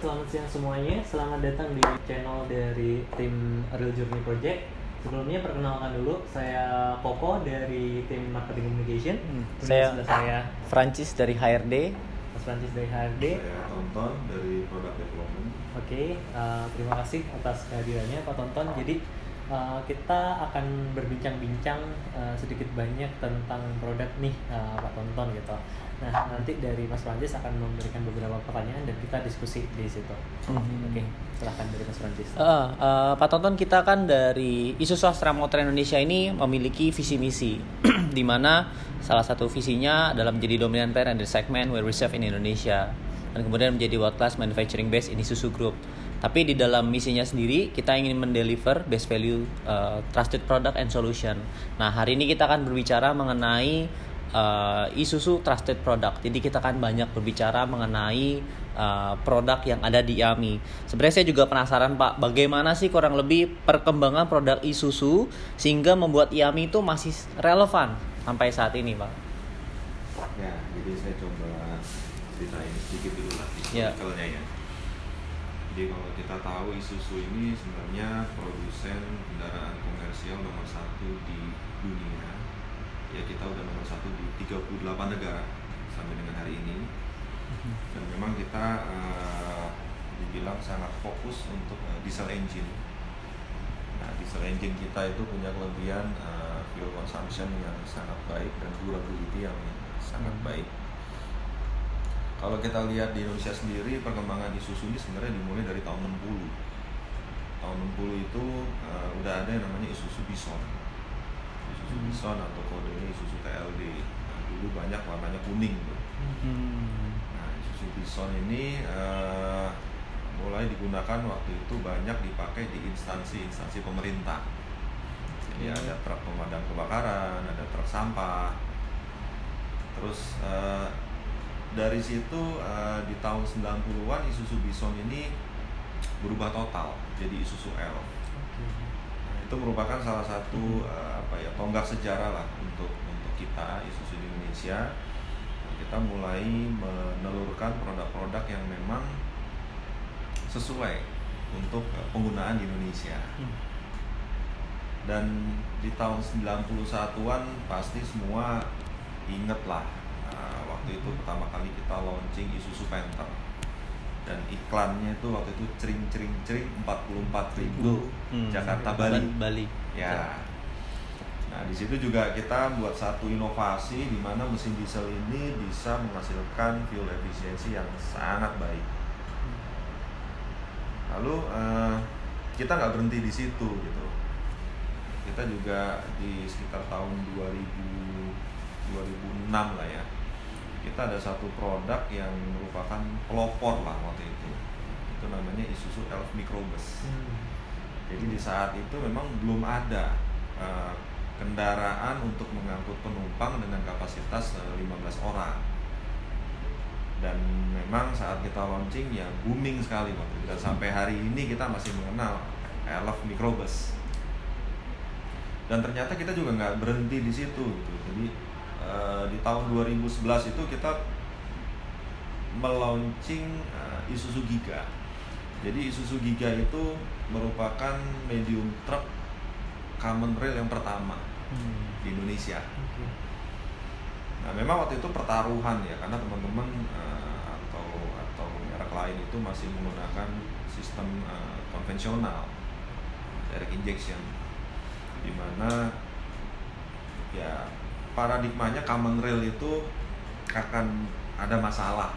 Selamat siang semuanya, selamat datang di channel dari tim Real Journey Project. Sebelumnya perkenalkan dulu, saya Koko dari tim Marketing Communication. Hmm, saya saya Francis dari HRD. Mas Francis dari HRD. Saya tonton dari product development. Oke, uh, terima kasih atas kehadirannya Pak Tonton. Jadi uh, kita akan berbincang-bincang uh, sedikit banyak tentang produk nih uh, Pak Tonton gitu. Nah nanti dari Mas Francis akan memberikan beberapa pertanyaan dan kita diskusi di situ. Mhm. Oke, silahkan dari Mas Francis. Eh, eh, Pak Tonton kita kan dari Isuzu Astra Motor Indonesia ini memiliki visi misi di mana salah satu visinya adalah menjadi dominan player in the segment where we serve in Indonesia dan kemudian menjadi world class manufacturing base in Isuzu Group. Tapi di dalam misinya sendiri kita ingin mendeliver best value eh, trusted product and solution. Nah hari ini kita akan berbicara mengenai uh, Isuzu Trusted Product. Jadi kita akan banyak berbicara mengenai uh, produk yang ada di Yami. Sebenarnya saya juga penasaran Pak, bagaimana sih kurang lebih perkembangan produk Isuzu sehingga membuat Yami itu masih relevan sampai saat ini Pak? Ya, jadi saya coba ceritain sedikit dulu lah Ya. historicalnya ya. Jadi kalau kita tahu Isuzu ini sebenarnya produsen kendaraan komersial nomor satu di dunia. Ya kita udah nomor satu di 38 negara sampai dengan hari ini. Dan memang kita eh, dibilang sangat fokus untuk eh, diesel engine. Nah, diesel engine kita itu punya kelebihan eh, fuel consumption yang sangat baik dan durability yang sangat Hmm. baik. Kalau kita lihat di Indonesia sendiri perkembangan Isuzu ini sebenarnya dimulai dari tahun 60. Tahun 60 itu eh, udah ada yang namanya Isuzu Bison. Isuzu Hmm. Bison atau kodenya Isuzu TLD. Nah, dulu banyak warnanya kuning tuh. Nah, Isuzu Bison ini eh, mulai digunakan waktu itu banyak dipakai di instansi-instansi pemerintah. Jadi Oke. ada truk pemadam kebakaran, ada truk sampah. Terus eh, dari situ eh, di tahun 90-an Isuzu Bison ini berubah total jadi Isuzu L. Nah, itu merupakan salah satu eh, apa ya tonggak sejarah lah untuk untuk kita Isuzu di Indonesia. Nah, kita mulai menelurkan produk-produk yang memang sesuai untuk eh, penggunaan di Indonesia. Dan di tahun 91-an pasti semua inget lah waktu itu pertama kali kita launching Isuzu Panther dan iklannya itu waktu itu cering cering cering 44 ribu. Hmm. Jakarta Bali. Bali. ya. Nah di situ juga kita buat satu inovasi di mana mesin diesel ini bisa menghasilkan fuel efisiensi yang sangat baik. Lalu eh, kita nggak berhenti di situ gitu. Kita juga di sekitar tahun 2000 2006 lah ya kita ada satu produk yang merupakan pelopor lah waktu itu itu namanya Isuzu Elf Microbus Hmm. jadi di saat itu memang belum ada eh, kendaraan untuk mengangkut penumpang dengan kapasitas eh, 15 orang. Dan memang saat kita launching ya booming sekali waktu itu. Dan sampai hari ini kita masih mengenal Elf Microbus. Dan ternyata kita juga nggak berhenti di situ gitu. Jadi eh, di tahun 2011 itu kita melaunching eh, Isuzu Giga. Jadi Isuzu Giga itu merupakan medium truck common rail yang pertama Hmm. di Indonesia. Oke. Nah, memang waktu itu pertaruhan ya karena teman-teman eh, atau atau merek lain itu masih menggunakan sistem eh, konvensional direct injection di mana paradigmanya common rail itu akan ada masalah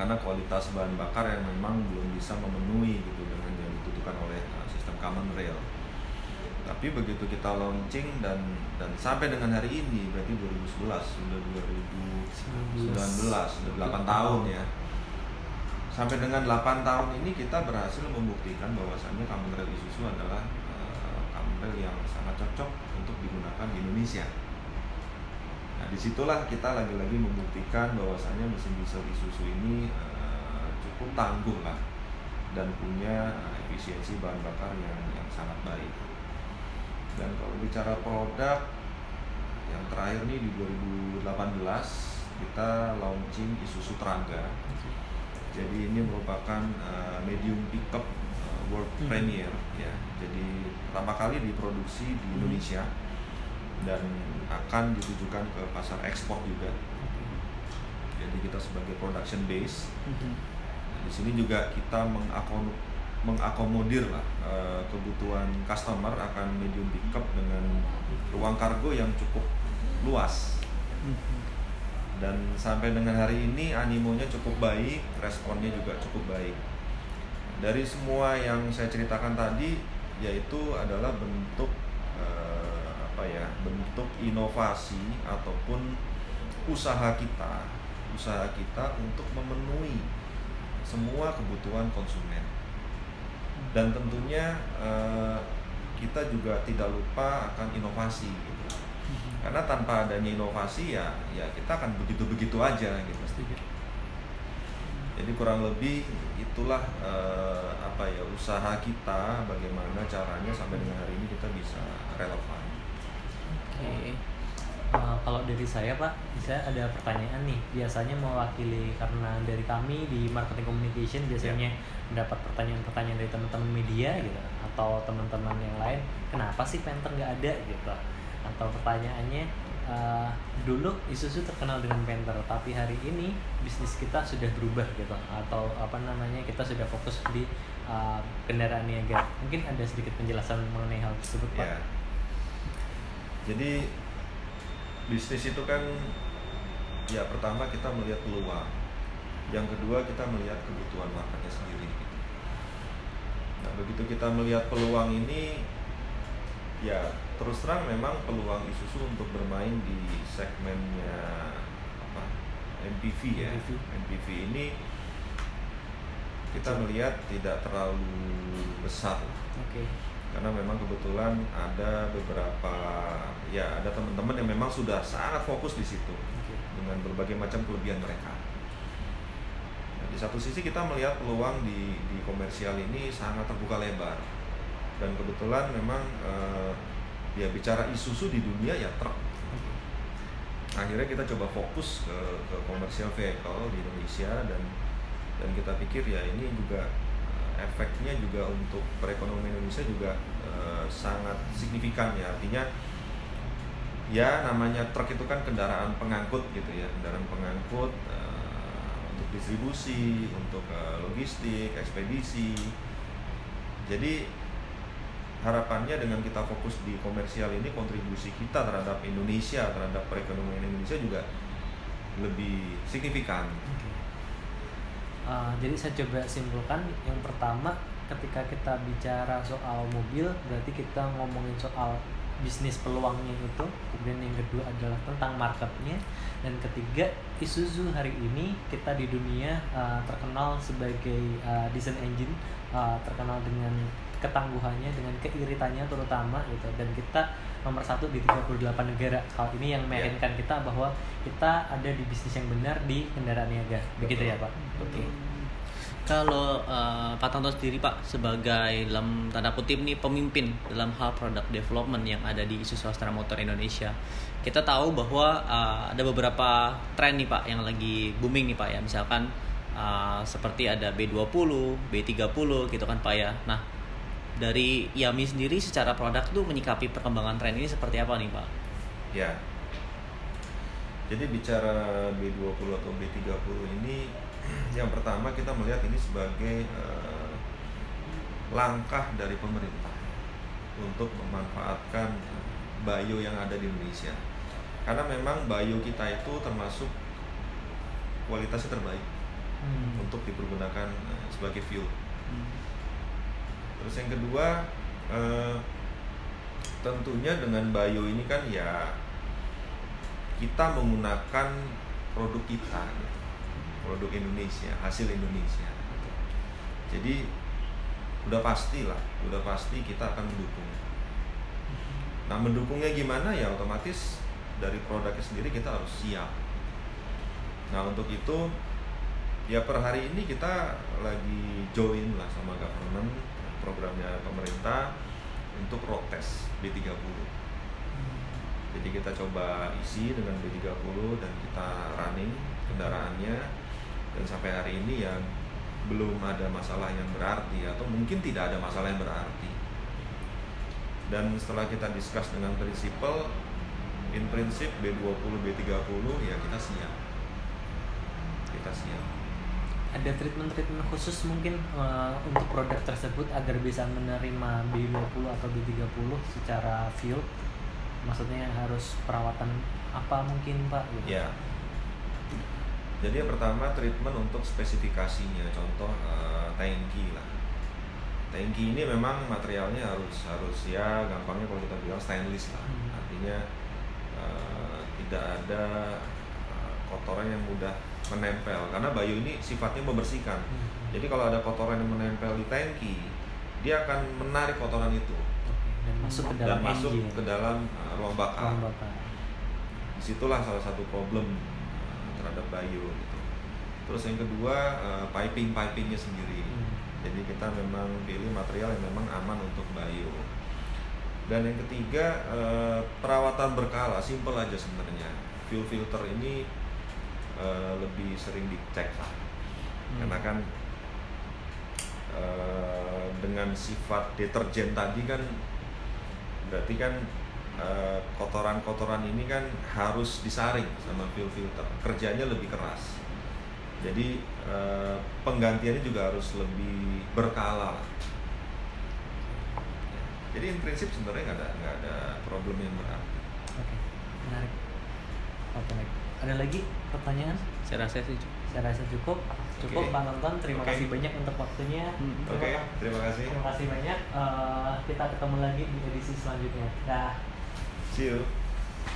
karena kualitas bahan bakar yang memang belum bisa memenuhi gitu dengan yang dibutuhkan oleh uh, sistem common rail. Tapi begitu kita launching dan dan sampai dengan hari ini berarti 2011 sudah 2019 sudah 8 tahun ya. Sampai dengan 8 tahun ini kita berhasil membuktikan bahwasannya common rail Isuzu adalah yang sangat cocok untuk digunakan di Indonesia. Nah di situlah kita lagi-lagi membuktikan bahwasannya mesin diesel Isuzu ini uh, cukup tangguh lah dan punya uh, efisiensi bahan bakar yang yang sangat baik. Dan kalau bicara produk yang terakhir nih di 2018 kita launching Isuzu Traga. Jadi ini merupakan uh, medium pickup uh, world Hmm. premiere ya. Jadi pertama kali diproduksi di Indonesia dan akan ditujukan ke pasar ekspor juga. Jadi kita sebagai production base Mhm. Nah, di sini juga kita mengakom- mengakomodir lah eh, kebutuhan customer akan medium pickup dengan ruang kargo yang cukup luas dan sampai dengan hari ini animonya cukup baik, responnya juga cukup baik. Dari semua yang saya ceritakan tadi yaitu adalah bentuk eh, apa ya, bentuk inovasi ataupun usaha kita, usaha kita untuk memenuhi semua kebutuhan konsumen. Dan tentunya eh, kita juga tidak lupa akan inovasi gitu. Karena tanpa adanya inovasi ya ya kita akan begitu-begitu aja gitu. Jadi kurang lebih itulah eh, apa ya usaha kita bagaimana caranya sampai dengan hari ini kita bisa relevan. Oke. Uh, kalau dari saya Pak, saya ada pertanyaan nih. Biasanya mewakili karena dari kami di marketing communication biasanya mendapat pertanyaan-pertanyaan dari teman-teman media gitu atau teman-teman yang lain, kenapa sih Panther nggak ada gitu? Atau pertanyaannya uh, dulu Isuzu terkenal dengan Panther, tapi hari ini bisnis kita sudah berubah gitu atau apa namanya kita sudah fokus di uh, kendaraan niaga. Mungkin ada sedikit penjelasan mengenai hal tersebut Pak? Ya. Jadi bisnis itu kan ya pertama kita melihat peluang. Yang kedua kita melihat kebutuhan marketnya sendiri. gitu. Nah begitu kita melihat peluang ini, ya terus terang memang peluang Isuzu untuk bermain di segmennya apa MPV ya. MPV. MPV ini kita melihat tidak terlalu besar Oke. karena memang kebetulan ada beberapa ya ada teman-teman yang memang sudah sangat fokus di situ Oke. dengan berbagai macam kelebihan mereka. Nah, di satu sisi kita melihat peluang di di komersial ini sangat terbuka lebar dan kebetulan memang eh, ya bicara Isuzu di dunia ya truk. Akhirnya kita coba fokus ke ke komersial vehicle di Indonesia dan dan kita pikir ya ini juga eh, efeknya juga untuk perekonomian Indonesia juga eh, sangat signifikan ya. Artinya ya namanya truk itu kan kendaraan pengangkut gitu ya. Kendaraan pengangkut eh, untuk distribusi untuk eh, logistik ekspedisi. Jadi harapannya dengan kita fokus di komersial ini kontribusi kita terhadap Indonesia terhadap perekonomian Indonesia juga lebih signifikan. Oke. Uh, jadi saya coba simpulkan yang pertama ketika kita bicara soal mobil berarti kita ngomongin soal bisnis peluangnya itu. Kemudian yang kedua adalah tentang marketnya. Dan ketiga Isuzu hari ini kita di dunia uh, terkenal sebagai uh, design engine uh, terkenal dengan ketangguhannya dengan keiritannya terutama gitu. Dan kita nomor satu di 38 negara. Hal ini yang meyakinkan kita bahwa kita ada di bisnis yang benar di kendaraan niaga. Begitu Betul. ya pak? Oke. Kalau eh, Pak Tanto sendiri Pak sebagai dalam tanda kutip nih pemimpin dalam hal product development yang ada di Isuzu Astra Motor Indonesia, kita tahu bahwa eh, ada beberapa tren nih Pak yang lagi booming nih Pak ya, misalkan eh, seperti ada B20, B30 gitu kan Pak ya. Nah dari Yami sendiri secara produk tuh menyikapi perkembangan tren ini seperti apa nih Pak? Ya. Jadi bicara B20 atau B30 ini yang pertama kita melihat ini sebagai eh, langkah dari pemerintah untuk memanfaatkan bio yang ada di Indonesia. Karena memang bio kita itu termasuk kualitasnya terbaik Hmm. untuk dipergunakan eh, sebagai fuel. Terus yang kedua, eh, tentunya dengan bio ini kan ya kita menggunakan produk kita, produk Indonesia, hasil Indonesia. Jadi udah pasti lah, udah pasti kita akan mendukung. Nah mendukungnya gimana ya otomatis dari produknya sendiri kita harus siap. Nah untuk itu ya per hari ini kita lagi join lah sama government programnya pemerintah untuk road test B30 jadi kita coba isi dengan B30 dan kita running kendaraannya dan sampai hari ini ya belum ada masalah yang berarti atau mungkin tidak ada masalah yang berarti. Dan setelah kita discuss dengan prinsipal, in prinsip B20, B30 ya kita siap. Kita siap. Ada treatment-treatment khusus mungkin uh, untuk produk tersebut agar bisa menerima B20 atau B30 secara field maksudnya harus perawatan apa mungkin Pak gitu. Ya. Jadi yang pertama treatment untuk spesifikasinya, contoh eh, tangki lah. Tangki ini memang materialnya harus harus ya gampangnya kalau kita bilang stainless lah. Hmm. Artinya eh, tidak ada kotoran yang mudah menempel karena bayu ini sifatnya membersihkan. Hmm. Jadi kalau ada kotoran yang menempel di tangki, dia akan menarik kotoran itu Oke, dan masuk ke dalam dan masuk engine. ke dalam eh, ruang bakar Ruang bakar. di situlah salah satu problem uh, terhadap bio gitu. Terus yang kedua uh, piping pipingnya sendiri. Hmm. Jadi kita memang pilih material yang memang aman untuk bio. Dan yang ketiga uh, perawatan berkala, simple aja sebenarnya. Fuel filter ini uh, lebih sering dicek lah. Hmm. Karena kan uh, dengan sifat deterjen tadi kan berarti kan eh, kotoran-kotoran ini kan harus disaring sama fuel filter kerjanya lebih keras jadi eh, penggantiannya juga harus lebih berkala jadi in prinsip sebenarnya nggak ada nggak ada problem yang berat Oke, menarik. Oke, baik. Ada lagi pertanyaan? Saya rasa sih cukup. Saya rasa cukup. Cukup Oke. Pak Nonton. Terima Oke. kasih banyak untuk waktunya. Hmm. Oke kasih. terima kasih Terima kasih banyak. Eh, kita ketemu lagi di edisi selanjutnya. Dah. see you